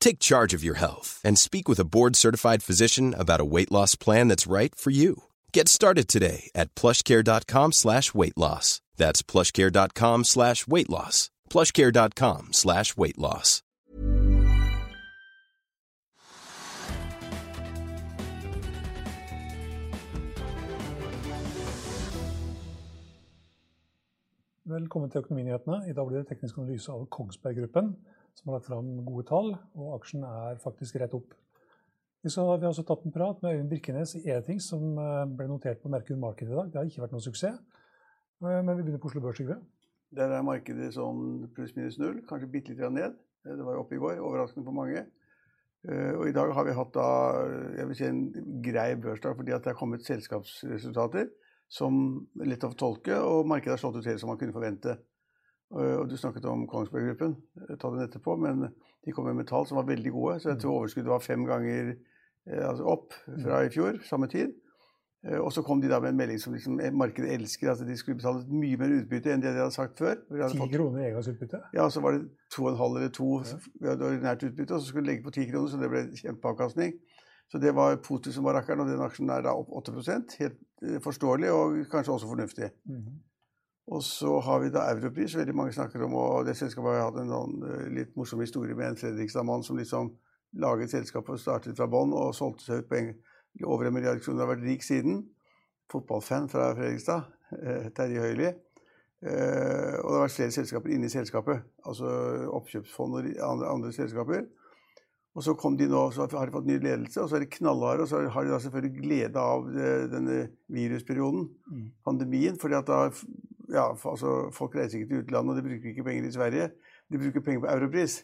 Take charge of your health and speak with a board-certified physician about a weight loss plan that's right for you. Get started today at plushcare.com slash weight loss. That's plushcare.com slash weight loss. plushcare.com slash weight loss. Velkommen til Økonominyhetene. I dag blir det teknisk analyse Kongsberg Gruppen, som har lagt fram gode tall, og aksjen er faktisk rett opp. Vi, har også tatt en prat med Øyvind Birkenes i Etings, som eh, ble notert på Merkur Market i dag. Det har ikke vært noen suksess. Eh, men vi begynner på Oslo Børs, Trygve. Der er markedet sånn pluss-minus null, kanskje bitte litt ned. Eh, det var oppe i går, overraskende for mange. Og i dag har vi hatt da, jeg vil si en grei børsdag fordi at det er kommet selskapsresultater som er lett å tolke, og markedet har slått ut helt som man kunne forvente. Og Du snakket om Kongsberg Gruppen, ta den etterpå, men de kom med tall som var veldig gode. Så jeg tror overskuddet var fem ganger altså opp fra i fjor, samme tid. Eh, og så kom de da med en melding som liksom eh, markedet elsker. at De skulle betale mye mer utbytte enn det de hadde sagt før. Ti kroner i engangsutbytte? Ja, så var det to og en halv eller to ja. ordinært utbytte. Og så skulle de legge på ti kroner, så det ble kjempeavkastning. Så det var positivt som var rakkeren, og den aksjen er da opp 8% Helt eh, forståelig og kanskje også fornuftig. Mm -hmm. Og så har vi da Europris. Veldig mange snakker om, og det selskapet har hatt en noen, litt morsom historie med en Fredrikstad-mann som liksom laget selskapet og startet fra bånn og solgte seg ut på en over en milliard kroner, har vært rik siden. Fotballfan fra Fredrikstad, eh, Terje Høili. Eh, og det har vært flere selskaper inne i selskapet. Altså oppkjøpsfond og andre, andre, selskaper. Og så kom de nå, så har de fått ny ledelse, og så er de knallharde. Og så har de da selvfølgelig glede av eh, denne virusperioden, mm. pandemien. fordi at da ja, altså, Folk reiser ikke til utlandet, og de bruker ikke penger i Sverige. De bruker penger på europris.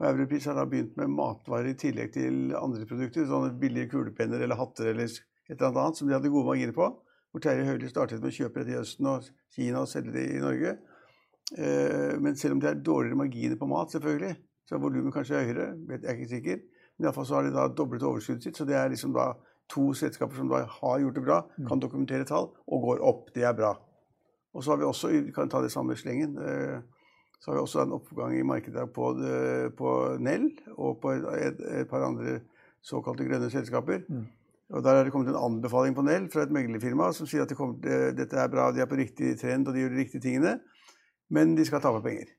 Og Europris har da begynt med matvarer i tillegg til andre produkter. Sånne billige kulepenner eller hatter eller et eller annet som de hadde gode marginer på. Hvor Terje Høili startet med å kjøpe dette i Østen og Kina og selge det i Norge. Eh, men selv om det er dårligere marginer på mat, selvfølgelig, så er volumet kanskje høyere. Jeg er ikke sikker. Men iallfall så har de da doblet overskuddet sitt. Så det er liksom da to selskaper som da har gjort det bra, mm. kan dokumentere tall og går opp. Det er bra. Og så har vi også, vi kan ta det samme slengen, eh, så har vi også en oppgang i markedet på, eh, på Nell og på et, et, par andre såkalte grønne selskaper. Mm. Og Der er det kommet en anbefaling på Nell fra et meglerfirma som sier at det kommer, dette er bra, de er på riktig trend og de gjør de riktige tingene, men de skal tape penger.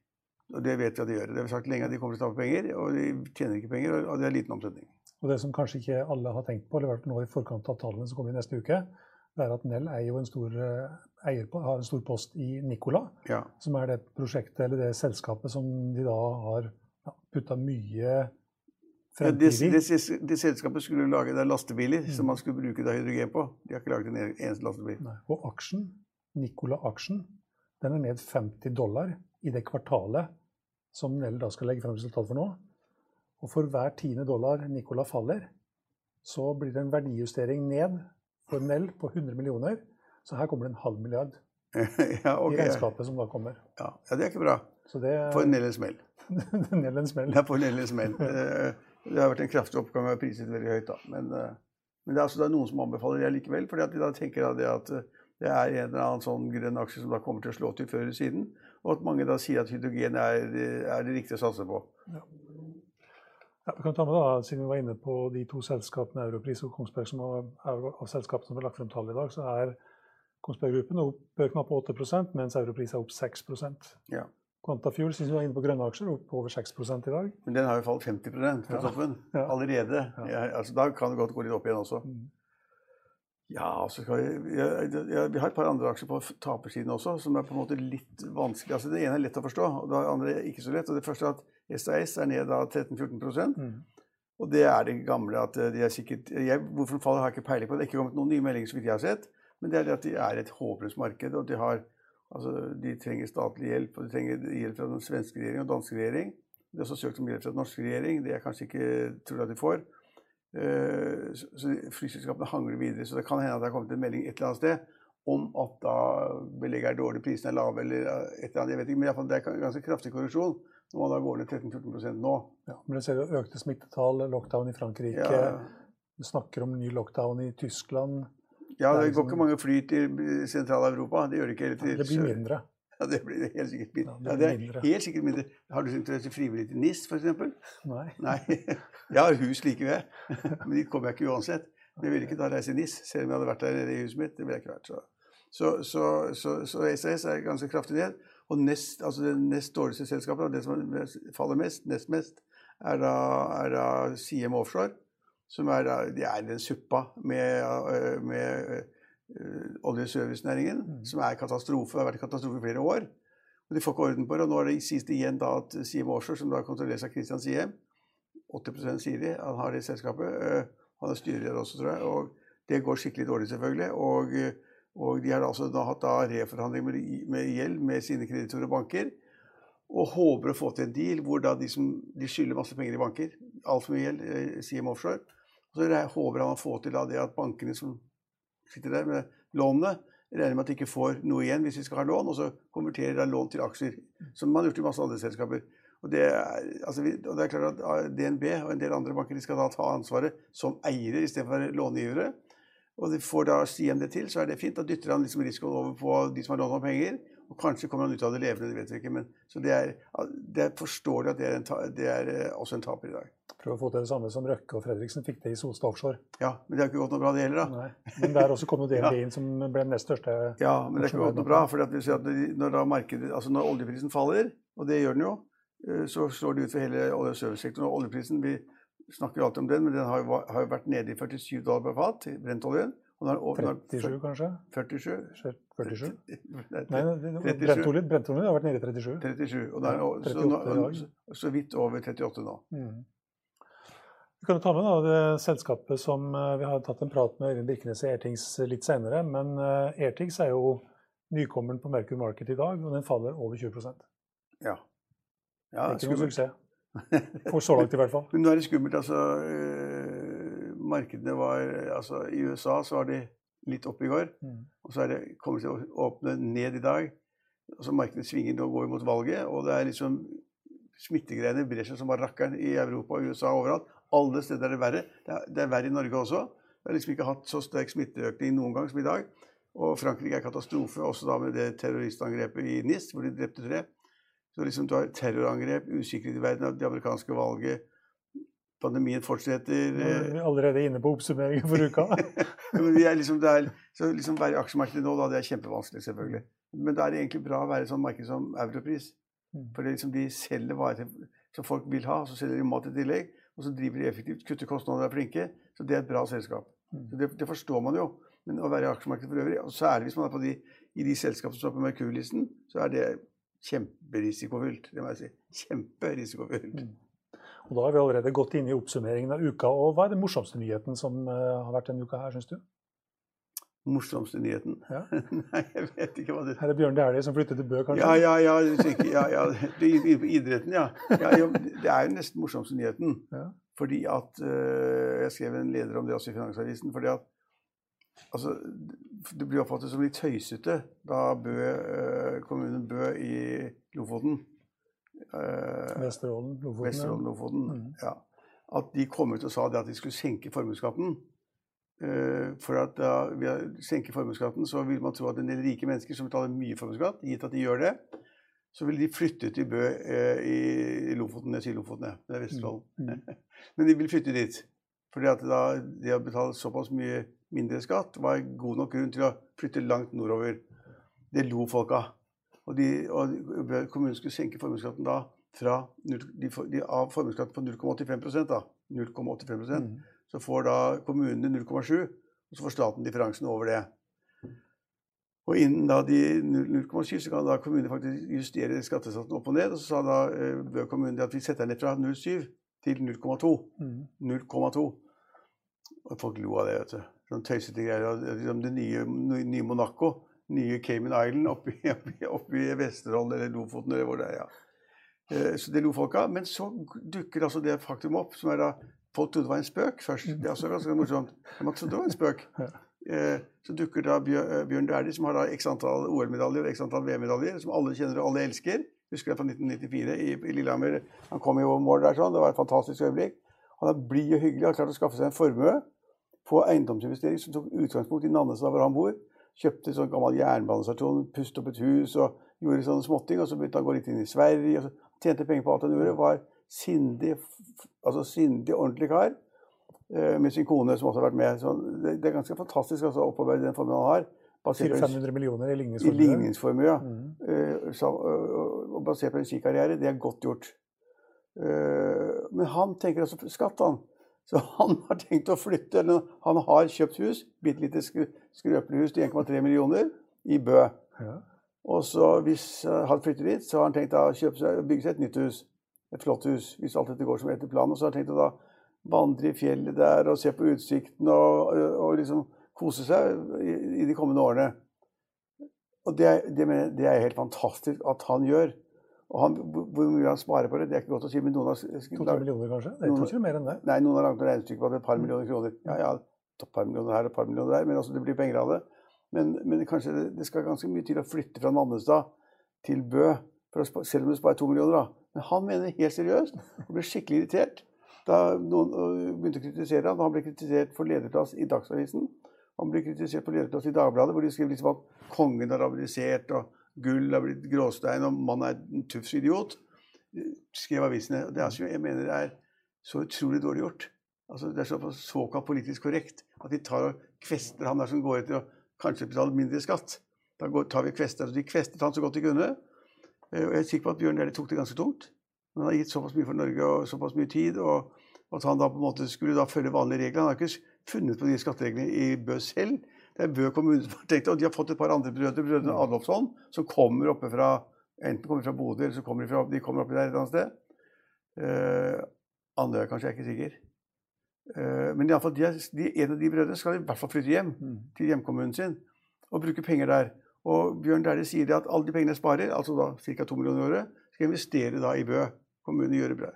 Og Det vet vi at de gjør. Det har vi sagt lenge at de kommer til å tape penger, og de tjener ikke penger, og det er liten omsetning. Og Det som kanskje ikke alle har tenkt på, eller vært nå i forkant av tallene som kommer i neste uke, det er at Nell en stor eh, på, har en stor post i Nicola, ja. som er det prosjektet eller det selskapet som de da har ja, putta mye fremtid i. Ja, det, det, det, selskapet skulle lage det lastebiler mm. som man skulle bruke det hydrogen på. De har ikke laget en eneste lastebil. Nei. Og aksjen, Nicola-aksjen, den er ned 50 dollar i det kvartalet som Nell da skal legge frem resultat for nå. Og for hver tiende dollar Nicola faller, så blir det en verdijustering ned for Nell på 100 millioner. Så her kommer det en halv milliard ja, okay. i regnskapet som da kommer. Ja, ja det er ikke bra. Det, for Nell en smell. Nell en smell. Ja, for Nell en smell. det har vært en kraftig oppgang og priset veldig høyt. da. Men, eh, men det er altså det er noen som anbefaler det likevel, fordi at de da tenker at det, at det er en eller annen sånn grønn aksje som da kommer til å slå til før eller siden, og at mange da sier at hydrogen er, er det riktige å satse på. Ja. Ja, vi kan ta med da, Siden vi var inne på de to selskapene Europris og Kongsberg, som er av selskapene som har lagt frem tall i dag, så er Kongsberg Gruppen opp knapt 8% mens Europris er opp 6% ja. Quantafuel synes vi var inne på grønne aksjer, opp over 6 i dag. Men den har jo falt 50 fra toppen ja. allerede. Ja. altså, da kan det godt gå litt opp igjen også. Mm. Ja, så skal vi, jeg, jeg, vi har et par andre aksjer på tapersiden også, som er på en måte litt vanskelig. Altså Det ene er lett å forstå, og det andre er ikke så lett. og Det første er at SAS er ned av 13-14 mm. Og det er det gamle at de er sikkert jeg, Hvorfor den faller, har jeg ikke peiling på. Det er ikke kommet noen nye meldinger så vidt jeg har sett. Men det er det at de er et håpløst marked, og de, har, altså, de trenger statlig hjelp. Og de trenger hjelp fra den svenske regjering og danske regjering. De har også søkt om hjelp fra den norske regjering. Det jeg kanskje ikke tror at de får. Eh, så flyselskapene hangler videre. Så det kan hende at det har kommet en melding et eller annet sted om at da belegget er dårlig, prisene er lave eller et eller annet. Jeg vet ikke, men i fall, det er ganske kraftig korreksjon når man da går ned 13-14% nå. Ja, men det ser jo økte smittetall, lockdown i Frankrike. Ja. Du snakker om ny lockdown i Tyskland. Ja, det, det går liksom... ikke mange fly til Sentral-Europa. Det gjør det ikke. Helt ja, det blir mindre. Ja, det blir helt sikkert mindre. Ja, det, det er helt sikkert mindre. Har du interesse frivillig til NIS, f.eks.? Nei. Nei. Jeg har hus like ved, men dit kommer jeg ikke uansett. Men jeg ville ikke da reise i NIS, selv om jeg hadde vært der i huset mitt. Det ville jeg ikke vært. Så, så, så, så, så SAS er ganske kraftig ned. Og nest, altså det nest dårligste selskapet, det som faller mest, nest mest, er da, er da CM Offshore. Som er, da, de er den suppa med, med Eh, oljeservicenæringen, mm. som er katastrofe. Det har vært katastrofe i flere år. Og De får ikke orden på det. og Nå det siste igjen da at Siem Offshore, som da kontrolleres av Christian Siem 80 sier de, han har det i selskapet. Eh, han er styreleder også, tror jeg. og Det går skikkelig dårlig, selvfølgelig. Og, og de har altså da hatt reforhandling med, med gjeld med sine kreditorer og banker. Og håper å få til en deal hvor da de, som, de skylder masse penger i banker, altfor mye gjeld, eh, Siem Offshore. Og så håper han å få til da det at bankene som sitter der med lånene. Regner med at de ikke får noe igjen hvis de skal ha lån, og så konverterer de lån til aksjer. Som man har gjort i masse andre selskaper. Og det, er, altså og det er klart at DNB og en del andre banker de skal da ta ansvaret som eiere istedenfor å være långivere. Og de får da Stian det til, så er det fint. Da dytter han liksom risikoen over på de som har lånt ham penger. Og kanskje kommer han ut av det levende, det vet vi ikke. Men, så det er, det er forståelig at det er, en, det er eh, også en taper i dag Prøv å få til det samme som Røkke og Fredriksen fikk det i Solstad Offshore. Ja, men det har ikke gått noe bra, det heller, da. Nei, men der også kom jo DNB inn, som ble den nest største. Ja, men det har ikke gått noe bra. for når, markedet, altså når oljeprisen faller, og det gjør den jo, eh, så slår det ut for hele olje- og servicesektoren. Og oljeprisen, vi snakker alltid om den, men den har jo, har jo vært nede i 47 dollar per fat, brentoljen. 37, kanskje? 47? 47? Nei, brentoljen har vært nede i 37. 37, og der, og, så, nå, så, vidt over 38 nå. Mm. Vi kan jo ta med da, det selskapet som eh, vi har tatt en prat med Øyvind Birkenes i Airtings litt senere. Men uh, Airtings er jo nykommeren på Merkur Market i dag, og den faller over 20% Ja. ja det er ikke noen suksess. For så langt, i hvert fall. Men nå er det skummelt. altså øh, Markedene var altså I USA så var de litt oppe i går. Mm. Og så er det kommet til å åpne ned i dag. altså Markedene svinger nå går mot valget. Og det er liksom smittegreiene brer seg som bare rakkeren i Europa og USA overalt. Alle steder er det verre. Det er, det er verre i Norge også. Vi har liksom ikke hatt så sterk smitteøkning noen gang som i dag. Og Frankrike er katastrofe, også da med det terroristangrepet i NIS, hvor de drepte tre. Så liksom du har terrorangrep, usikkerhet i verden, av det amerikanske valget, pandemien fortsetter Vi er allerede inne på oppsummeringen for uka. Men vi er liksom der, så liksom være i aksjemarkedet nå, da, det er kjempevanskelig, selvfølgelig. Men da er det egentlig bra å være i sånn marked som Europris. Mm. For det er liksom de selger varer som folk vil ha, så selger de mat i tillegg og så driver de effektivt, kutter kostnader, er flinke. Så det er et bra selskap. Mm. Det, det forstår man jo. Men å være i aksjemarkedet for øvrig, og særlig hvis man er på de, i de selskapene som står på Merkur-listen, så er det kjemperisikofylt. Det må jeg si. Kjemperisikofylt. Mm. Og Da har vi allerede gått inn i oppsummeringen av uka. og Hva er den morsomste nyheten som uh, har vært denne uka her, syns du? morsomste nyheten? Ja. Nei, jeg vet ikke hva det Her er Bjørn Dæhlie som flytter til Bø, kanskje? Ja, ja, ja. ja, ja. idretten, ja. ja. Det er jo nesten morsomste nyheten. Ja. Fordi at uh, Jeg skrev en leder om det også i Finansavisen. fordi at altså, Det blir oppfattet som litt tøysete da Bø, eh, kommunen Bø i Lofoten eh, Vesterålen, Lofoten. Vesterålen, Lofoten mm. ja. At de kom ut og sa det at de skulle senke formuesskatten. Eh, for at da, ved å senke formuesskatten så vil man tro at en del rike mennesker som betaler mye formuesskatt, gitt at de gjør det, så vil de flytte til Bø eh, i Lofoten, jeg sier Lofoten, ja. Det er Vesterålen. Mm. mm. Men de vil flytte dit. Fordi at da de har betalt såpass mye mindre skatt, var god nok grunn til å flytte langt nordover. Det lo folk av. Og, de, og kommunen skulle senke formuesskatten da fra de, de, av formuesskatten på 0,85% da. 0,85 mm så får da kommunene 0,7, Og så får staten differansen over det. Og innen da de 0,7 så kan da kommunene faktisk justere skattesatsen opp og ned. Og så sa da eh, Bø kommune at vi setter den ned fra 0,7 til 0,2. Mm. 0,2. Og folk lo av det, vet du. Sånn tøysete greier. Liksom det nye, nye Monaco. Nye Cayman Island oppi, oppi, oppi Vesterålen eller Lofoten eller hvor det er. ja. Eh, Så det lo folk av. Men så dukker altså det faktum opp som er da Folk trodde det var en spøk først. Det er også ganske morsomt. Man trodde det var en spøk. Eh, Så dukker da eh, Bjørn Dæhlie, som har da x antall OL-medaljer og x antall VM-medaljer, som alle kjenner og alle elsker. Husker jeg fra 1994 i, i Lillehammer. Han kom jo over mål der sånn. Det var et fantastisk øyeblikk. Han er blid og hyggelig, har klart å skaffe seg en formue på eiendomsinvestering som tok utgangspunkt i Nannestad, hvor han bor. Kjøpte sånn gammel jernbanestasjon, pustet opp et hus og gjorde sånne småting. Og så begynte han å gå litt inn i Sverige. og så Tjente penger på alt han gjorde. Var sindig, altså sindig, ordentlig kar. eh, Med sin kone, som også har vært med. Så det, det er ganske fantastisk altså, oppover den formuen han har. Basert 400-500 millioner i i ligningsformue. ligningsformue, ja. Mm. Eh, så, og, basert på en skikarriere. Det er godt gjort. Eh, men han tenker altså skatt, han. Så han har tenkt å flytte. Eller han har kjøpt hus, bitte lite skrøpelig hus til 1,3 millioner i Bø. Ja. Og så hvis eh, han flytter dit, så har han tenkt å seg, bygge seg et nytt hus. Et flott hus, hvis alt dette går som etter planen. Og så har han tenkt å da vandre i fjellet der og se på utsikten og, og, liksom kose seg i, i de kommende årene. Og det, det, mener det er helt fantastisk at han gjør. Han, hvor mye han sparer på det, det er ikke godt å si. Men noen har, To-tre millioner, kanskje? Det er noen, ikke mer enn det. Nei, noen har laget noen regnestykker på at det er et par millioner kroner. Ja, ja, et par millioner her og et par millioner der, men altså det blir penger av det. Men, men kanskje det, det skal ganske mye til å flytte fra Nannestad til Bø, for å spa, selv om du sparer to millioner. da. Men han mener det helt seriøst og ble skikkelig irritert da noen begynte å kritisere ham. Han ble kritisert for lederplass i Dagsavisen. Han ble kritisert for lederplass i Dagbladet, hvor de skrev liksom at kongen har abdisert, og gull har blitt gråstein, og mannen er en tufs idiot. Skrev avisene. Det er, så- jeg mener det er så utrolig dårlig gjort. Altså, det er så såkalt politisk korrekt at de tar og kvester han der som går etter å kanskje betale mindre skatt. Da går, tar vi kvester, altså De kvestet han så godt de kunne. Eh, jeg er sikker på at Bjørn Dæhlie tok det ganske tungt. Men han har gitt såpass mye for Norge og såpass mye tid. Og at han da på en måte skulle da følge vanlige regler. Han har ikke funnet på de skattereglene i Bø selv. Det er Bø kommune som har tenkt det. Og de har fått et par andre brødre, brødrene Adolfsson, som kommer oppe fra Enten kommer fra Bodø, eller så kommer de, fra, de kommer oppi der et eller annet sted. Uh, Andøya kanskje, jeg er ikke sikker. Uh, men i alle fall, de, de, en av de brødrene skal i hvert fall flytte hjem Mm. til hjemkommunen sin og bruke penger der. Og Bjørn Dæhlie sier at alle de pengene jeg sparer, altså da ca. 2 millioner i året, skal jeg investere da i Bø. Kommunen gjøre det.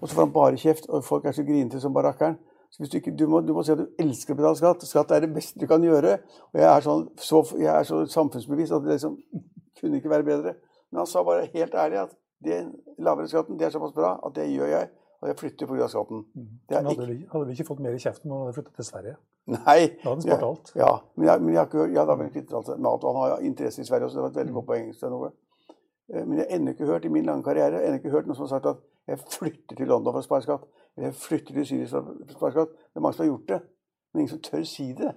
Og så får han bare kjeft, og folk er så grinete som bare rakkeren. Så du, ikke, du, må, du må si at du elsker å betale skatt. Skatt er det beste du kan gjøre. Og jeg er, sånn, så, jeg er så samfunnsbevisst at det liksom kunne ikke være bedre. Men han sa bare helt ærlig at den lavere skatten det er såpass bra at det gjør jeg. Og jeg flytter pga. skatten. Det er Men hadde, ikke, hadde vi ikke fått mer i kjeften om han hadde flyttet til Sverige? nei, Da hadde han spart alt. ja, men jeg, men jeg jeg alt med alt. Og han har interesse i Sverige også. Det var et Mm. Men jeg har ennå ikke hørt i min lange karriere jeg har ikke hørt noen som har sagt at jeg flytter til London for å spare skatt. Eller jeg flytter til Syria for å spare skatt. Det er mange som har gjort det, men ingen som tør si det.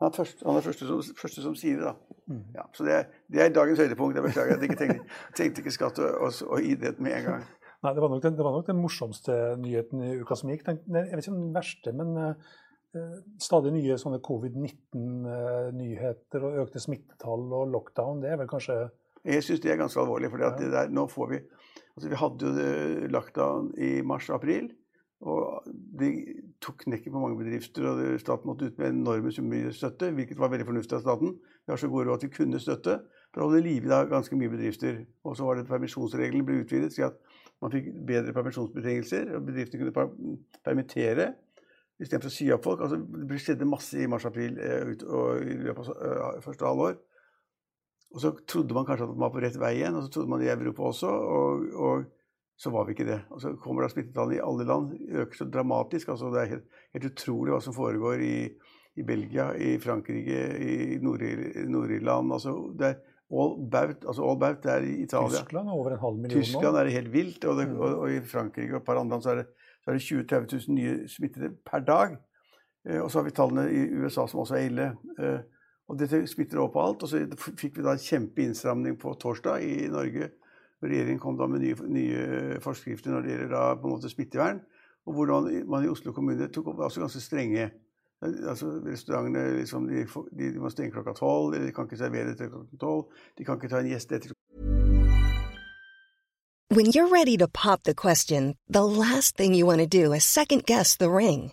Han er første, han er første, som, første som sier det, da. Mm. Ja, så det er, det er dagens høydepunkt. Jeg beklager at jeg ikke tenkte, tenkte ikke skatt og, og, og idrett med en gang. Nei, det var, den, det var nok den morsomste nyheten i uka som gikk. Den, jeg vet ikke om den verste, men eh, stadig nye sånne covid-19-nyheter og økte smittetall og lockdown, det er vel kanskje Jeg syns det er ganske alvorlig. For der, nå får vi altså Vi hadde jo det lockdown i mars-april. Og det tok knekken på mange bedrifter, og staten måtte ut med enorme summer i støtte, hvilket var veldig fornuftig av staten. Vi har så god råd at vi kunne støtte for å holde liv i ganske mye bedrifter. Og så var det permisjonsreglene ble utvidet, slik at man fikk bedre permisjonsbetingelser. og Bedriftene kunne per- permittere istedenfor å si opp folk. Altså, det skjedde masse i mars-april eh, og i løpet av eh, første halvår. Og så trodde man kanskje at man var på rett vei igjen, og så trodde man i Europa også, og, og så var vi ikke det. Og så kommer da smittetallene i alle land, øker så dramatisk. altså Det er helt, helt utrolig hva som foregår i, i Belgia, i Frankrike, i Nord- Nord-Irland. altså det er all about, altså all about det er i Italia. Tyskland er over en halv million Tyskland nå. er det helt vilt, og, det, Mm. og, og i Frankrike og et par andre land så er det, så er det 20 000-30 000 nye smittede per dag. Eh, og så har vi tallene i USA som også er ille. Eh, og dette smitter over på alt. Og så fikk vi da en kjempeinnstramning på torsdag i Norge. Regjeringen kom da med nye, nye forskrifter når det gjelder da på en måte smittevern. Og hvordan man i Oslo kommune tok opp også ganske strenge Altså, Restaurantene liksom, de, de må stenge klokka tolv, de kan ikke servere etter klokka tolv. De kan ikke ta en gjest etter When you're ready to pop the question, the last thing you want to do is second guess the ring.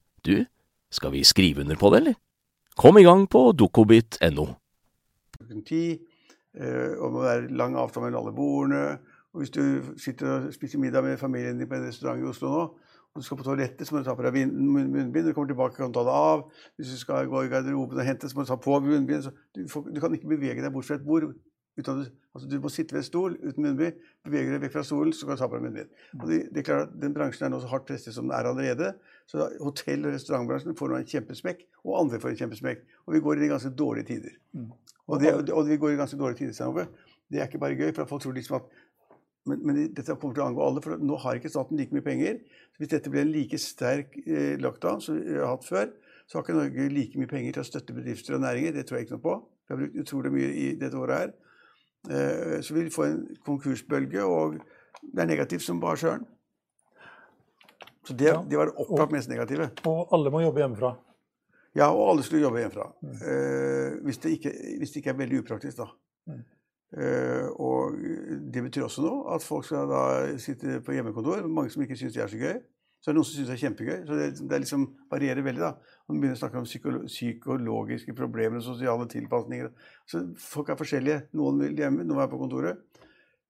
du, skal vi skrive under på det, eller? Kom i gang på dokobit.no. klokken ti, eh, og det er lang avstand mellom alle bordene. Og hvis du sitter og spiser middag med familien din på en restaurant i Oslo nå, og du skal på toalettet, så må du ta på deg munnbind. Når du kommer tilbake, kan du ta det av. Hvis du skal gå i garderoben og hente, så må du ta på munnbind. Du, du kan ikke bevege deg bort fra et bord. Uten at du, altså du må sitte ved en stol uten munnbind. Bevege deg vekk fra stolen, så kan du ta på deg munnbind. Og det, det er klart at Den bransjen er nå så hardt presset som den er allerede. Så hotell- og restaurantbransjen får nå en kjempesmekk, og andre får en kjempesmekk. Og vi går inn i ganske dårlige tider. Og, det, og vi går i ganske dårlige tider, sammen. Det er ikke bare gøy, for folk tror liksom at men, men dette kommer til å angå alle, for nå har ikke staten like mye penger. Så hvis dette blir en like sterk eh, lockdown som vi har hatt før, så har ikke Norge like mye penger til å støtte bedrifter og næringer. Det tror jeg ikke noe på. Vi har brukt utrolig mye i dette året her. Eh, så vi vil få en konkursbølge, og det er negativt som bare søren. Så det, Ja. det var det opplagt mest negative. Og alle må jobbe hjemmefra. Ja, og alle skulle jobbe hjemmefra. Eh, hvis, det ikke, hvis det ikke er veldig upraktisk, da. Mm. Eh, og det betyr også nå at folk skal da sitte på hjemmekontor. Mange som ikke syns det er så gøy. Så er det noen som syns det er kjempegøy. Så det, det er liksom varierer veldig, da. Og man begynner å snakke om psykolo psykologiske problemer og sosiale tilpasninger. Så folk er forskjellige. Noen vil hjemme, noen er på kontoret.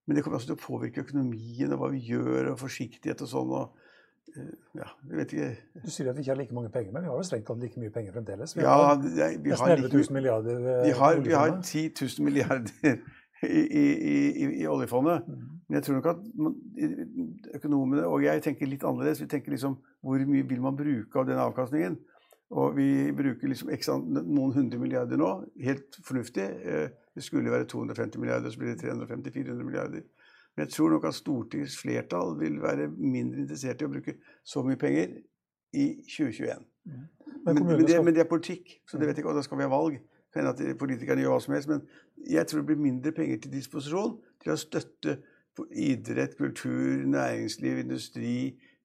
Men det kommer også til å påvirke økonomien og hva vi gjør, og forsiktighet og sånn. og eh, ja, jeg vet ikke. Du sier at vi ikke har like mange penger, men vi har jo strengt tatt like mye penger fremdeles. Vi Ja, har det, vi nesten har 11 like 000 milliarder. eh, Vi har, vi har 10 000 milliarder i, i, i, i oljefondet. Mm. Men jeg tror nok at man, økonomene og jeg tenker litt annerledes. Vi tenker liksom hvor mye vil man bruke av den avkastningen? Og vi bruker liksom noen hundre milliarder nå. Helt fornuftig. Eh, Det skulle være 250 milliarder, så blir det 350-400 milliarder. Men jeg tror nok at Stortingets flertall vil være mindre interessert i å bruke så mye penger i 2021. Men Men, men, det, men det er politikk, så det vet jeg ikke, og da skal vi ha valg. Kan hende at politikerne gjør hva som helst, men jeg tror det blir mindre penger til disposisjon til å støtte idrett, kultur, næringsliv, industri,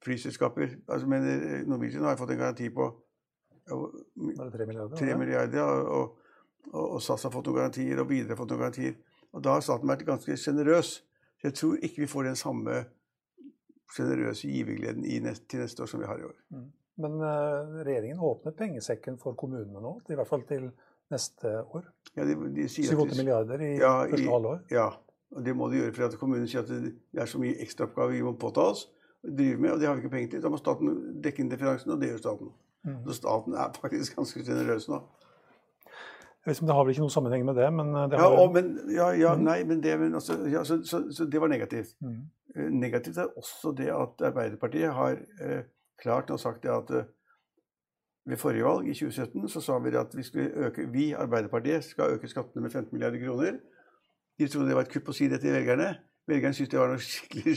flyselskaper. Altså, men eh, Norwegian har fått en garanti på tre 3 milliarder? 3 milliarder, og, og, og, SAS har fått noen garantier, og Widerøe har fått noen garantier. Og da har staten vært ganske sjenerøs. Så jeg tror ikke vi får den samme sjenerøse givergleden til neste år som vi har i år. Men uh, regjeringen åpnet pengesekken for kommunene nå, i hvert fall til neste år. Ja, de, de sier 7-8 milliarder i Ja, første halvår. Ja, og det må de gjøre. For at kommunen sier at det er så mye ekstraoppgaver vi må påta oss og drive med, og det har vi ikke penger til. Da må staten dekke inn differansen, og det gjør staten. Mm. Så staten er faktisk ganske sjenerøs nå. Jeg vet ikke Det har vel ikke noen sammenheng med det, men det det Ja, har og, men, ja, ja, nei, men det men altså, ja, så, så, så det var negativt. Mm. Eh, Negativt er også det at Arbeiderpartiet har eh, klart nå sagt det at eh, ved forrige valg, i 2017, så sa vi at vi, skulle øke, vi, Arbeiderpartiet, skal øke skattene med 15 milliarder kroner. De trodde det var et kupp å si det til velgerne. Velgerne syntes det var noe skikkelig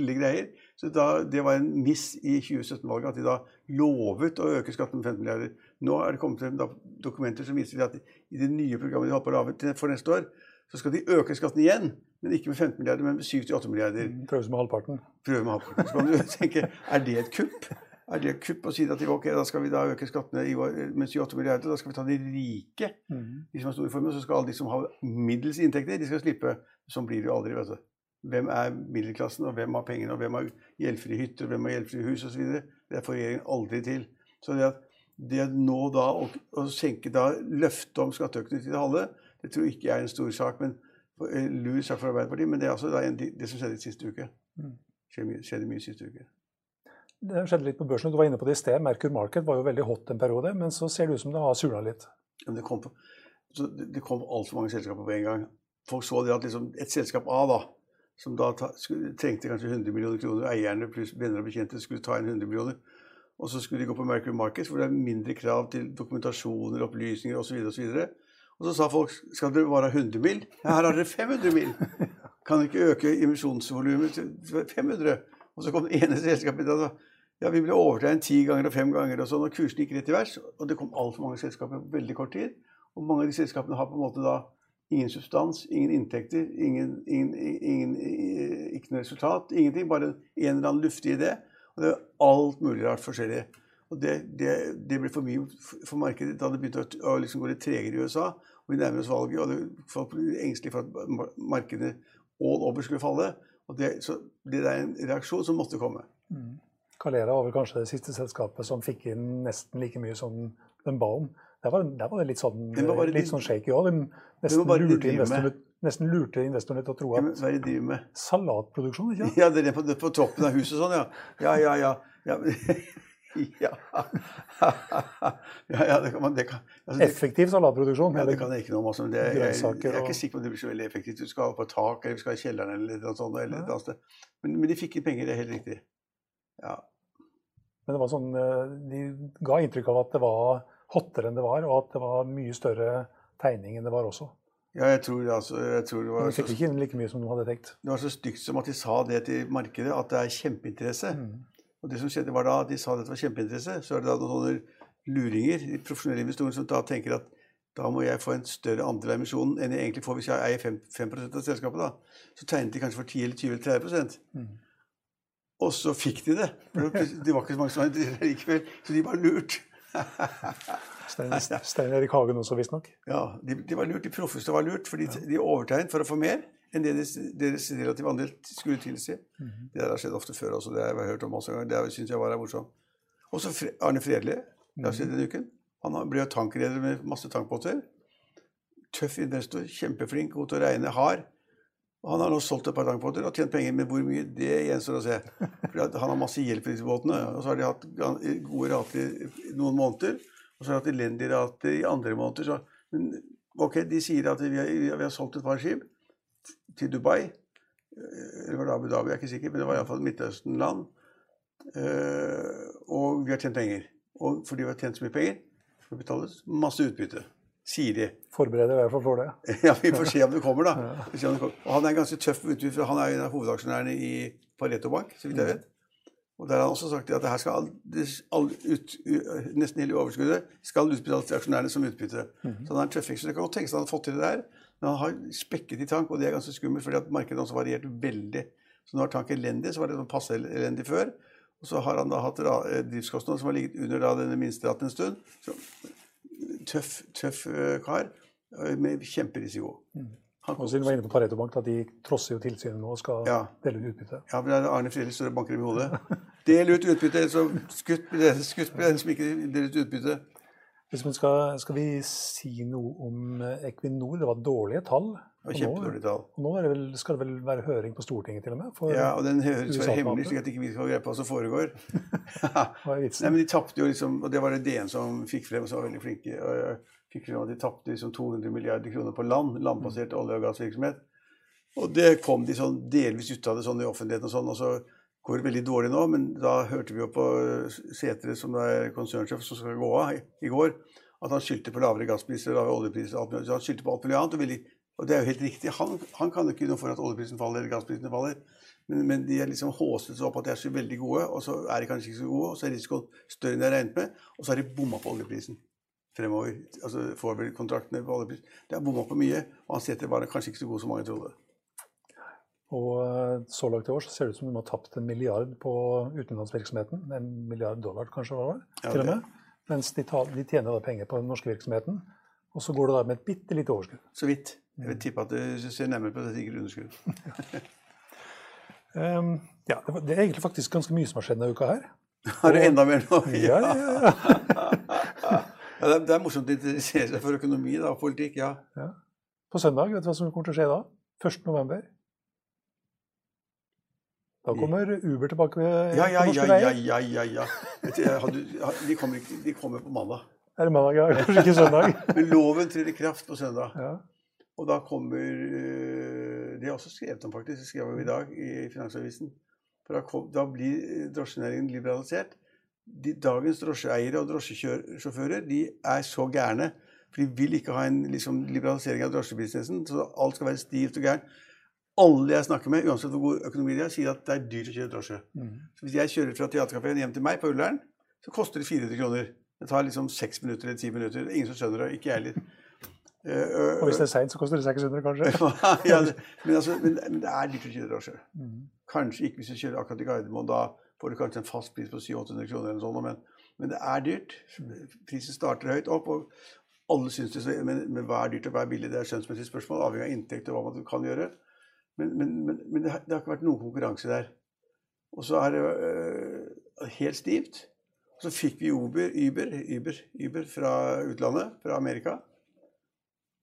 ille greier. Så da, det var en miss i 2017-valget at de da lovet å øke skatten med 15 milliarder. Nå er det kommet frem dokumenter som viser at i det nye programmet de har på å lage for neste år, så skal de øke skatten igjen. Men ikke med 15 milliarder, men med 7-8 milliarder. Prøve med halvparten. Prøve med halvparten. Så kan du tenke, er det et kupp? Er det kupp å si at ok, da skal vi da øke skattene i år med 7-8 milliarder? Da skal vi ta de rike, de som har store formuer. Så skal alle de som har middels inntekter, de skal slippe. Sånn blir det jo aldri, vet du. Hvem er middelklassen, og hvem har pengene, og hvem har gjeldfrie hytter, og hvem har gjeldfrie hus osv. Det får regjeringen aldri til. Så det at det nå da å, å senke da løftet om skatteøkning til det halve, det tror jeg ikke er en stor sak. men eh, Lur sak for Arbeiderpartiet, men det er altså det som skjedde siste uke. Skjedde mye, skjedde mye siste uke. Det skjedde litt på børsen. Du var inne på det i sted. Merkur Market var jo veldig hot en periode, men så ser det ut som det har sula litt. Men det kom, på, så det, kom altfor mange selskaper på en gang. Folk så det at liksom et selskap A, da, som da trengte kanskje 100 millioner kroner, eierne pluss venner og bekjente skulle ta inn 100 millioner, og så skulle de gå på Merkur Markets, hvor det er mindre krav til dokumentasjoner, opplysninger osv. Og, så videre. og så sa folk skal dere bare ha 100 mill.? Ja, her har dere 500 mill. Kan dere ikke øke emisjonsvolumet til 500? Og så kom det ene selskapet og sa ja, vi ble overtegnet ti ganger og fem ganger, og sånn, og kursene gikk rett i vers. Og det kom altfor mange selskaper på veldig kort tid. Og mange av de selskapene har på en måte da ingen substans, ingen inntekter, ingen, ingen, ingen, ikke noe resultat. Ingenting. Bare en eller annen luftig idé. Og det er alt mulig rart forskjellig. Og det, det, det ble for mye for markedet da det begynte å, å liksom gå litt tregere i USA. Og vi nærmer oss valget, og det, folk ble engstelige for at markedet all over skulle falle. Og det, så det er en reaksjon som måtte komme. Calera var vel kanskje det siste selskapet som fikk inn nesten like mye som den ba om. Der var, der var det litt sånn, det litt sånn shaky òg. De nesten de lurte, investorene, nesten lurte investorene til å tro at det de salatproduksjon, ikke sant? Ja, det er på, på toppen av huset sånn, ja. Ja, ja, ja. Ja, ja. ja, ja det kan man det kan, altså, det, Effektiv salatproduksjon. ja, det kan jeg ikke noe om. Altså, jeg, jeg, Grønnsaker er ikke sikker på om det blir så veldig effektivt. Du skal på tak, eller du skal i kjelleren eller noe sånt. Eller eller, sted. Men, men de fikk inn penger, det er helt riktig. Ja. Men det var sånn, eh, de ga inntrykk av at det var hottere enn det var, og at det var mye større tegning enn det var også. ja, jeg tror, altså, jeg tror det, Men var de så, fikk ikke inn like mye som de hadde tenkt. det var så stygt som at de sa det til markedet, at det er kjempeinteresse. Mm. Og det som skjedde var da de sa at det var kjempeinteresse, så er det da noen luringer, de profesjonelle investorer, som da tenker at da må jeg få en større andel av emisjonen enn jeg egentlig får hvis jeg eier 5, 5 av selskapet. da. Så tegnet de kanskje for 10 eller 20 eller 30 Mm. Og så fikk de det. de det var ikke så mange som var interessert likevel, så de var lurt. Stein, Erik Hagen også, visstnok. Ja, de, de var lurt, de proffeste var lurt, for de overtegnet for å få mer enn det deres, deres relative andel skulle tilsi. Mhm. Det der har skjedd ofte før også, det har jeg hørt om masse ganger. Det syns jeg var morsomt. Og så Fre- Arne Fredli, det har skjedd denne uken. Han ble tankreder med masse tankbåter. Tøff investor, kjempeflink, god til å regne, hard. Han har nå solgt et par tankbåter og tjent penger, men hvor mye, det gjenstår å se. For han har masse hjelp i disse båtene, og så har de hatt gode rater i noen måneder. Og så har de hatt elendige rater i andre måneder. Så, men ok, de sier at vi har, vi har solgt et par skip til Dubai. Eh, Eller var det Abu Dhabi, jeg er ikke sikker, men det var iallfall Midtøsten-land. Eh, og vi har tjent penger. Og fordi vi har tjent så mye penger, skal det betales masse utbytte. Sier de. Forbereder i hvert fall for det. Ja, vi får se om det kommer, da. Om det kommer. Han er ganske tøff han er en av hovedaksjonærene i Pareto Bank, så vidt jeg vet. Og der har han også sagt at det her skal all, all ut, nesten hele overskuddet skal utbetales til aksjonærene som utbytte. Så han er en tøffing. Så det kan godt tenkes at han har fått til det der. Men han har spekket i tank, og det er ganske skummelt, fordi at markedet har også variert veldig. Så nå har tank elendig, så var det sånn passe elendig før. Og så har han da hatt eh, driftskostnader som har ligget under da denne minsteraten en stund. Så tøff, tøff eh, kar eh, med kjemperisiko. Han, Og siden du var inne på Pareto Bank, at de trosser jo tilsynet nå og skal Ja. dele ut utbytte. Ja, men det er Arne Fredrik som banker dem i hodet. Del ut utbytte, så skutt blir det skutt blir den som ikke deler ut utbytte. Hvis man skal, skal vi si noe om eh, Equinor? Det var dårlige tall. Det var Og nå- kjempedårlig tall. Nå det vel, skal det vel være høring på Stortinget til og med? Ja, og den høres være hemmelig, slik at ikke vi skal greie på hva som foregår. Nei, men de tapte jo liksom, og det var det DN som fikk frem, som var veldig flinke. og fikk frem at De tapte liksom 200 milliarder kroner på land, landbasert olje- og gassvirksomhet. Og det kom de sånn delvis ut av det sånn i offentligheten og sånn, og så går det veldig dårlig nå. Men da hørte vi jo på Setre, som er konsernsjef, som skal gå av i, i går, at han skyldte på lavere gasspriser, lavere oljepriser, alt mulig. Så han skyldte på alt mulig annet. Og, ville, og det er jo helt riktig. Han, han kan jo ikke noe for at oljeprisen faller eller gassprisene faller. Men, men de er liksom håset seg opp at de er så veldig gode, og så er de kanskje ikke så gode, og så er risikoen større enn de har regnet med, og så har de bomma på oljeprisen. fremover. Altså forward-kontraktene på oljeprisen. Det har bomma på mye, og han setter bare kanskje ikke så god som mange trodde. Og eh, så langt i år så ser det ut som de har tapt en milliard på utenlandsvirksomheten. En milliard dollar kanskje, var det? Ja, til og med. Mens de, de tjener da penger på den norske virksomheten. Og så går det da med et bitte lite overskudd. Så vidt. Jeg vil tippe at du ser nærmere på det sikre underskudd. um, ja, det, var, det er egentlig faktisk ganske mye som har skjedd denne uka her. Har du enda mer nå? Ja, ja, ja. Ja, det, det er morsomt å interessere seg for økonomi da, og politikk. ja. ja. På søndag, vet du hva som kommer til å skje da? 1. november. Da kommer Uber tilbake ved, Ja, ja, norske veier. ja, ja, ja, ja, ja. De, kommer ikke, de kommer på mandag. Er det mandag, ja? Kanskje ikke søndag? Men loven trer i kraft på søndag. Ja. Og da kommer øh, Det er også skrevet om, faktisk. Det skrev vi i dag i Finansavisen. For da, kom, da blir drosjenæringen liberalisert. De, dagens drosjeeiere og drosjesjåfører de er så gærne. For de vil ikke ha en liksom, liberalisering av drosjebusinessen. Så alt skal være stivt og gærent. Alle jeg snakker med, uansett hvor god økonomi de har, sier at det er dyrt å kjøre drosje. Mm. Så hvis jeg kjører fra teaterkafeen hjem til meg på Ullern, så koster det 400 kroner. Det tar liksom seks minutter eller ti minutter. Er Ingen som skjønner det. Ikke jeg heller. Eh, Og hvis det er seint, så koster det 600, kanskje? ja, det, men, altså, men, men det er dyrt å kjøre drosje. Mm. Kanskje ikke hvis du kjører akkurat i Gardermoen. Da får du kanskje en fast pris på 700-800 kroner, eller sånt, men, men det er dyrt. Prisen starter høyt opp. og alle synes det, så- men, men hva er dyrt og hva er billig? Det er et skjønnsmessig spørsmål, avhengig av inntekt og hva man kan gjøre. Men, men, men, men det, har, det har ikke vært noen konkurranse der. Og så er det øh, helt stivt. Så fikk vi Uber, Uber, Uber, Uber fra utlandet, fra Amerika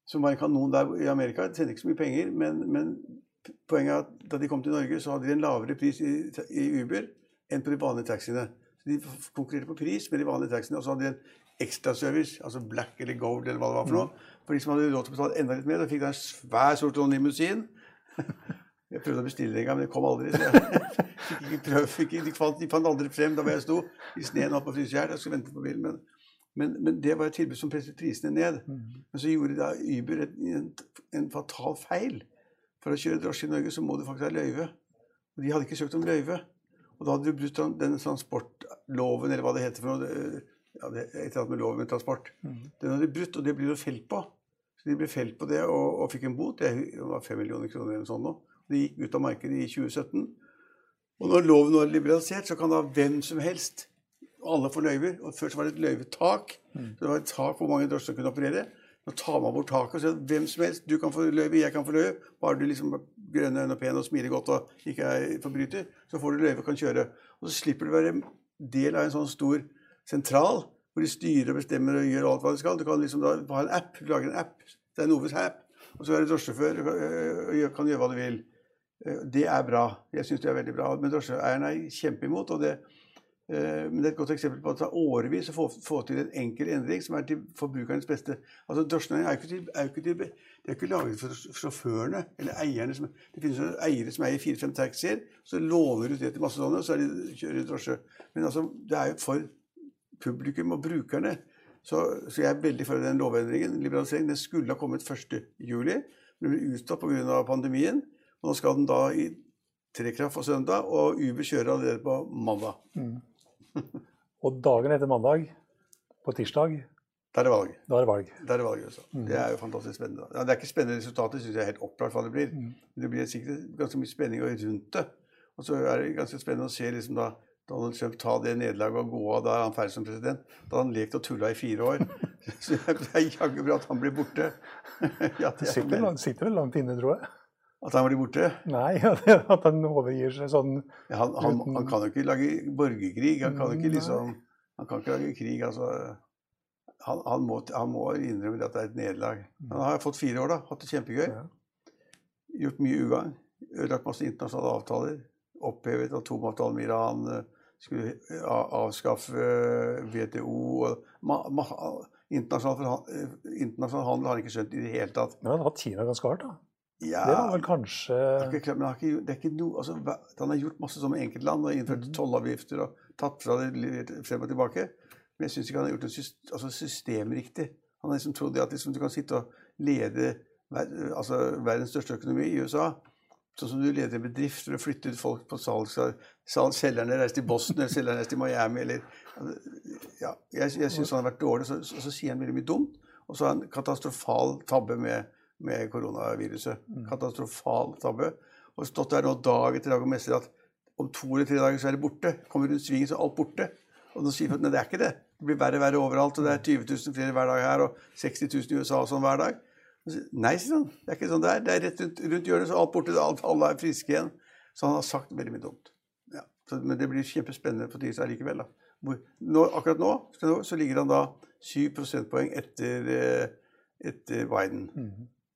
som var en kanon der i Amerika. De tjente ikke så mye penger, men, men poenget er at da de kom til Norge, så hadde de en lavere pris i, i Uber enn på de vanlige taxiene. Så De konkurrerte på pris med de vanlige taxiene, og så hadde de en ekstraservice, altså black eller gold eller hva det var for noe. For de som hadde råd til å betale enda litt mer, da fikk de en svær sort limousin. Jeg prøvde å bestille det en gang, men det kom aldri. Så jeg fikk ikke prøv, fikk, ikke- de, fant, de fant aldri frem da hvor jeg sto i sneen oppe på Frysefjell. Jeg skulle vente på bilen. Men, men, men det var et tilbud som presset prisene ned. Men så gjorde da Uber et, en, en fatal feil. For å kjøre drosje i Norge så må du faktisk ha løyve. Og de hadde ikke søkt om løyve. Og da hadde du brutt den transportloven, eller hva det heter for noe. Ja, det et eller annet med loven med transport. Den hadde de brutt, og det blir jo felt på. Så de ble felt på det og, og fikk en bot. Det var 5 millioner kroner eller noe sånt nå. Det gikk ut av markedet i 2017. Og når loven er liberalisert, så kan da hvem som helst alle får løyver. Og Før så var det et løyvetak. Så det var et tak hvor mange drosjer kunne operere. Nå tar man bort taket og sier at hvem som helst, du kan få løyve, jeg kan få løyve. Bare du liksom grønne øyne og pen og smiler godt og ikke er forbryter, så får du løyve og kan kjøre. Og så slipper du være del av en sånn stor sentral hvor de styrer og bestemmer og gjør alt hva de skal. Du kan liksom da ha en app, du lager en app. Det er Noves app. Og så er du drosjesjåfør og øh, kan gjøre hva du vil. Eh, Det er bra. Jeg syns det er veldig bra. Men drosjeeierne er kjempeimot. og det eh, men det er et godt eksempel på at det tar årevis å få, til en enkel endring som er til forbrukernes beste. Altså Drosjenæringen er jo ikke, laget for sjåførene eller eierne. Som, det finnes jo eiere som eier fire-fem taxier, så låner du det til masse sånne, og så de, kjører de drosje. Men altså, det er jo for publikum og brukerne. Så, så jeg er veldig for den lovendringen. Liberaliseringen den skulle ha kommet 1. juli, men ble utsatt pga. pandemien. Og nå skal den da i trekraft på søndag, og Uber kjører allerede på mandag. Og dagen etter mandag, på tirsdag, Da er det valg. da er det valg. Da er det valg også. Det er jo fantastisk spennende. Ja, det er ikke spennende resultater, syns jeg er helt opplagt hva det blir. Men det blir sikkert ganske mye spenning rundt det. Og så er det ganske spennende å se liksom da Donald Trump ta det nederlaget og gå av da er han ferdig som president. Da har han lekt og tulla i fire år. Så det er jaggu bra at han blir borte. Ja, Det er sitter, langt- sitter vel langt inne, tror jeg. At han blir borte? Nei, at han overgir seg sånn Ja, han, han, han kan jo ikke lage borgerkrig. Han kan jo ikke liksom Han kan ikke lage krig, altså. Han, han, må, han må innrømme at det er et nederlag. Han har fått fire år, da. Hatt det kjempegøy. Ja. Gjort mye ugagn. Ødelagt masse internasjonale avtaler. Opphevet atomavtalen med Iran. eh, Skulle avskaffe eh, WTO. og ma, ma, internasjonal, eh, internasjonal handel har han ikke skjønt i det hele tatt. Men han har hatt Kina ganske hardt, da. Ja, Det var vel kanskje ikke men har ikke, det er ikke noe, altså, Han har gjort masse som enkeltland og innført Mhm. tollavgifter og tatt fra det frem og tilbake. Men jeg syns ikke han har gjort det system, altså, systemriktig. Han har liksom trodd at liksom, du kan sitte og lede altså, verdens største økonomi i USA Sånn som du leder en bedrift for å flytte ut folk på salg, selgerne reiste til Boston eller selgerne reiste til Miami eller ja, Jeg, jeg syns han har vært dårlig, så, så, så, sier han veldig mye dumt. Og så har han katastrofal tabbe med, med koronaviruset. Mm. Katastrofal tabbe. Og stått der nå dag etter dag og messer at om to eller tre dager så er det borte. Kommer rundt svingen, så er alt borte. Og nå sier folk at det er ikke det. Det blir verre og verre overalt. Og det er 20 000 flere hver dag her, og 60 000 i USA og sånn hver dag. Nei, sier han. Det er ikke sånn det er. Det er rett rundt, rundt hjørnet, så alt borte. Alt, alle er friske igjen. Så han har sagt veldig mye dumt. Ja. Så, men det blir kjempespennende for Tisa likevel. da. Nå, akkurat nå så ligger han da 7 prosentpoeng etter, eh, etter Biden.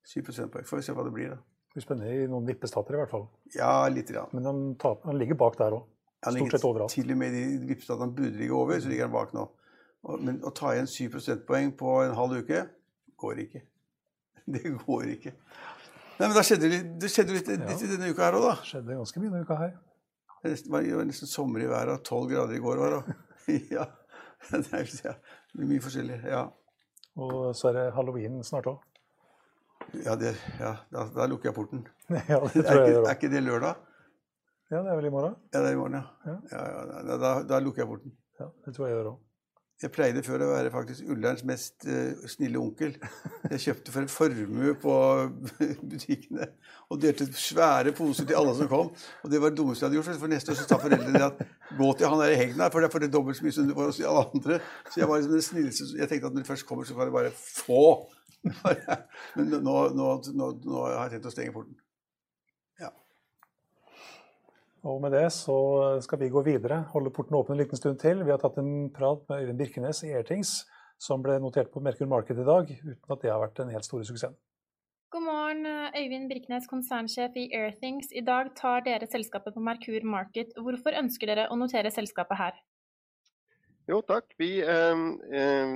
7 mhm. prosentpoeng. Får vi se hva det blir, da. Det blir spennende i noen vippestater i hvert fall. Ja, litt. Ja. Men han, tar, han ligger bak der òg. Stort sett overalt. Til og med i de vippestatene han burde ligge over, så ligger han bak nå. Men å ta igjen 7 prosentpoeng på en halv uke går ikke. Det går ikke. Nei, men da skjedde det, det skjedde litt, litt ja. denne uka her òg, da. Skjedde ganske mye denne uka her. Det var, var nesten sommer i været. Tolv grader i går var det. ja. Det er mye forskjellig. Ja. Og så er det halloween snart òg. Ja, det, ja da, da, lukker jeg porten. ja, det tror jeg er, ikke, er ikke det lørdag? Ja, det er vel i morgen? Ja, det er i morgen, ja. ja. ja da, da, lukker jeg porten. Ja, Det tror jeg gjør òg. Jeg pleide før å være faktisk Ullerns mest uh, snille onkel. Jeg kjøpte for en formue på butikkene og delte svære poser til alle som kom. Og det var det dummeste jeg hadde gjort. For neste år så sa foreldrene at gå til han der i hegna, for det får det dobbelt så mye som du får hos alle andre. Så jeg var liksom den snilleste. Jeg tenkte at når du først kommer, så kan du bare få. Men nå, nå, nå, nå har jeg tenkt å stenge porten. Ja. Og med det så skal vi gå videre. Holde porten åpen en liten stund til. Vi har tatt en prat med Øyvind Birkenes i Airthings, som ble notert på Merkur Market i dag, uten at det har vært den helt store suksessen. God morgen, Øyvind Birkenes, konsernsjef i Airthings. I dag tar dere selskapet på Merkur Market. Hvorfor ønsker dere å notere selskapet her? Jo, takk. Vi, eh, eh,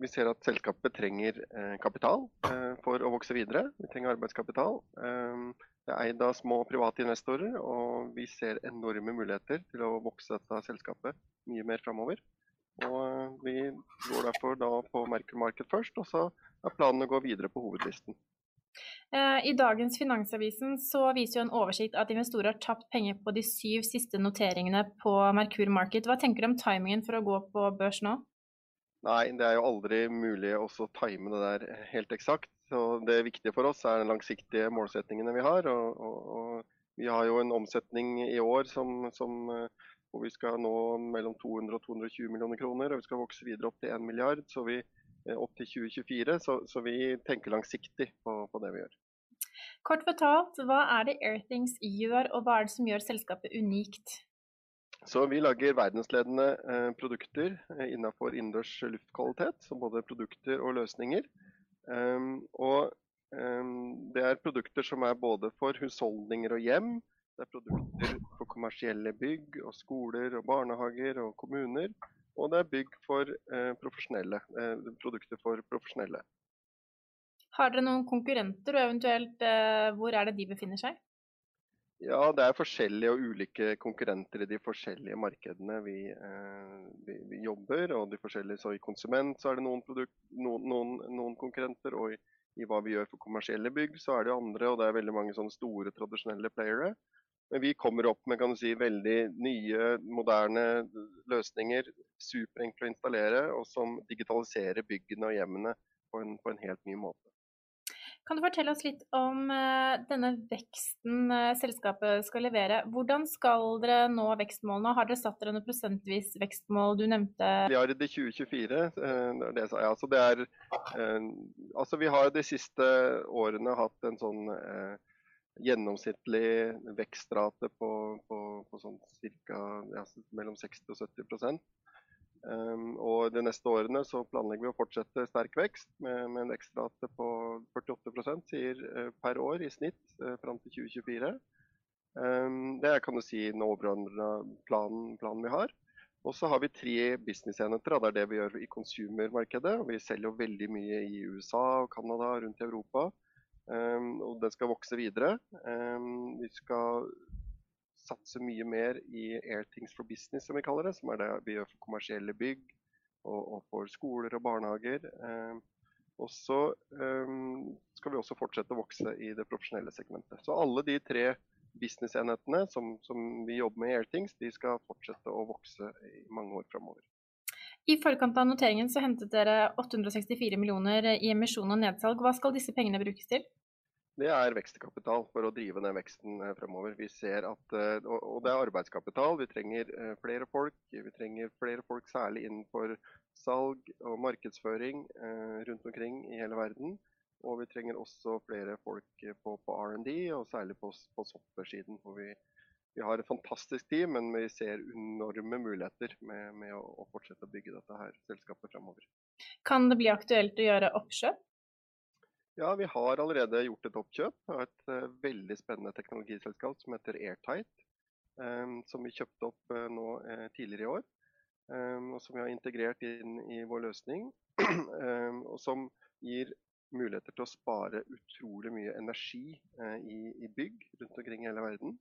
vi ser at selskapet trenger eh, kapital eh, for å vokse videre. Vi trenger arbeidskapital. Eh, det er eid av små private investorer, og vi ser enorme muligheter til å vokse dette selskapet mye mer framover. Og vi går derfor da på Merkur Market først, og så er planen å gå videre på hovedlisten. I dagens Finansavisen så viser jo en oversikt at investorer har tapt penger på de syv siste noteringene på Merkur Market. Hva tenker du om timingen for å gå på børs nå? Nei, det er jo aldri mulig å time det der helt eksakt. Så Det viktige for oss er de langsiktige målsettingene vi har. Og, og, og vi har jo en omsetning i år som, som, eh, hvor vi skal nå mellom 200 og 220 millioner kroner. Og vi skal vokse videre opp til 1 milliard, så eh, opp til 2024. Så, så vi tenker langsiktig på, på, det vi gjør. Kort fortalt, hva er det Airthings gjør, og hva er det som gjør selskapet unikt? Så vi lager verdensledende eh, produkter eh, innenfor innendørs luftkvalitet, som både produkter og løsninger. Um, og um, det er produkter som er både for husholdninger og hjem. Det er produkter for kommersielle bygg og skoler og barnehager og kommuner. Og det er bygg for eh, profesjonelle, produkter for profesjonelle. Har dere noen konkurrenter, og eventuelt hvor er det de befinner seg? Ja, det er forskjellige og ulike konkurrenter i de forskjellige markedene vi, eh, vi, vi jobber. og de forskjellige, så I konsument så er det noen, produkt, noen, noen, noen konkurrenter, og i, i, hva vi gjør for kommersielle bygg, så er det andre. og Det er veldig mange sånne store, tradisjonelle playere. Men vi kommer opp med kan du si, veldig nye, moderne løsninger. Superenkle å installere, og som digitaliserer byggene og hjemmene på en, på en helt ny måte. Kan du fortelle oss litt om uh, denne veksten uh, selskapet skal levere? Hvordan skal dere nå vekstmålene? Har dere satt dere noe prosentvis vekstmål? Du nevnte Milliard i 2024. Uh, det, ja, så det er Altså, vi har de siste årene hatt en sånn gjennomsnittlig vekstrate på, på, på sånn ca. Ja, mellom 60 og 70 Um, og De neste årene så planlegger vi å fortsette sterk vekst med, med en vekstrate på 48 sier, uh, per år i snitt uh, fram til 2024. Um, det er kan du si, den overordna planen, planen, vi har. Og så har vi tre businessenheter. Det er det vi gjør i consumer-markedet. Vi selger veldig mye i USA og Canada, rundt i Europa. Um, og den skal vokse videre. vi skal satse mye mer i Airthings for business, som vi kaller det. Som er det vi gjør for kommersielle bygg og, og for skoler og barnehager. Eh, Og så um, skal vi også fortsette å vokse i det profesjonelle segmentet. Så alle de tre businessenhetene som, som vi jobber med i Airthings, de skal fortsette å vokse i mange år framover. I forkant av noteringen så hentet dere 864 millioner i emisjon og nedsalg. Hva skal disse pengene brukes til? Det er vekstkapital for å drive den veksten eh, fremover. Vi ser at, eh, og det er arbeidskapital. Vi trenger eh, flere folk. Vi trenger flere folk særlig innenfor salg og markedsføring rundt omkring i hele verden. Og vi trenger også flere folk på, på R&D, og særlig på, på software-siden. hvor vi, vi, har et fantastisk team, men vi ser enorme muligheter med, med å, å, fortsette å bygge dette her selskapet fremover. Kan det bli aktuelt å gjøre oppkjøp? Ja, vi har allerede gjort et oppkjøp av et uh, veldig spennende teknologiselskap som heter Airtight. Um, som vi kjøpte opp uh, nå uh, tidligere i år. Um, og som vi har integrert inn i vår løsning. um, og som gir muligheter til å spare utrolig mye energi i, i, bygg rundt omkring i hele verden.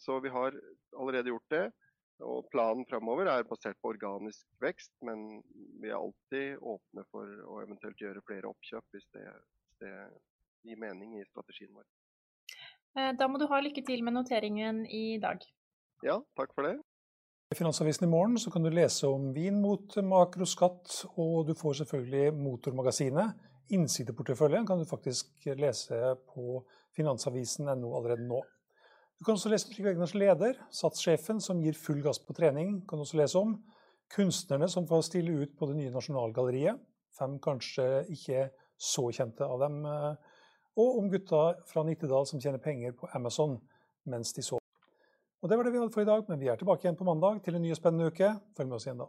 så vi har allerede gjort det. Og Planen framover er basert på organisk vekst, men vi er alltid åpne for å eventuelt gjøre flere oppkjøp hvis det, hvis det gir mening i strategien vår. Eh, da må du ha lykke til med noteringen i dag. Ja, takk for det. I Finansavisen i morgen så kan du lese om vin mot makroskatt, og du får selvfølgelig Motormagasinet. Innsideporteføljen kan du faktisk lese på finansavisen.no allerede nå. Du kan også lese Trygve Egners leder, satssjefen som gir full gass på trening. kan du også lese om Kunstnerne som får stille ut på det nye Nasjonalgalleriet. Fem kanskje ikke så kjente av dem. Eh, og om gutta fra Nittedal som tjener penger på Amazon mens de sover. Og Det var det vi hadde for i dag, men vi er tilbake igjen på mandag til en ny og spennende uke. Følg med oss igjen da.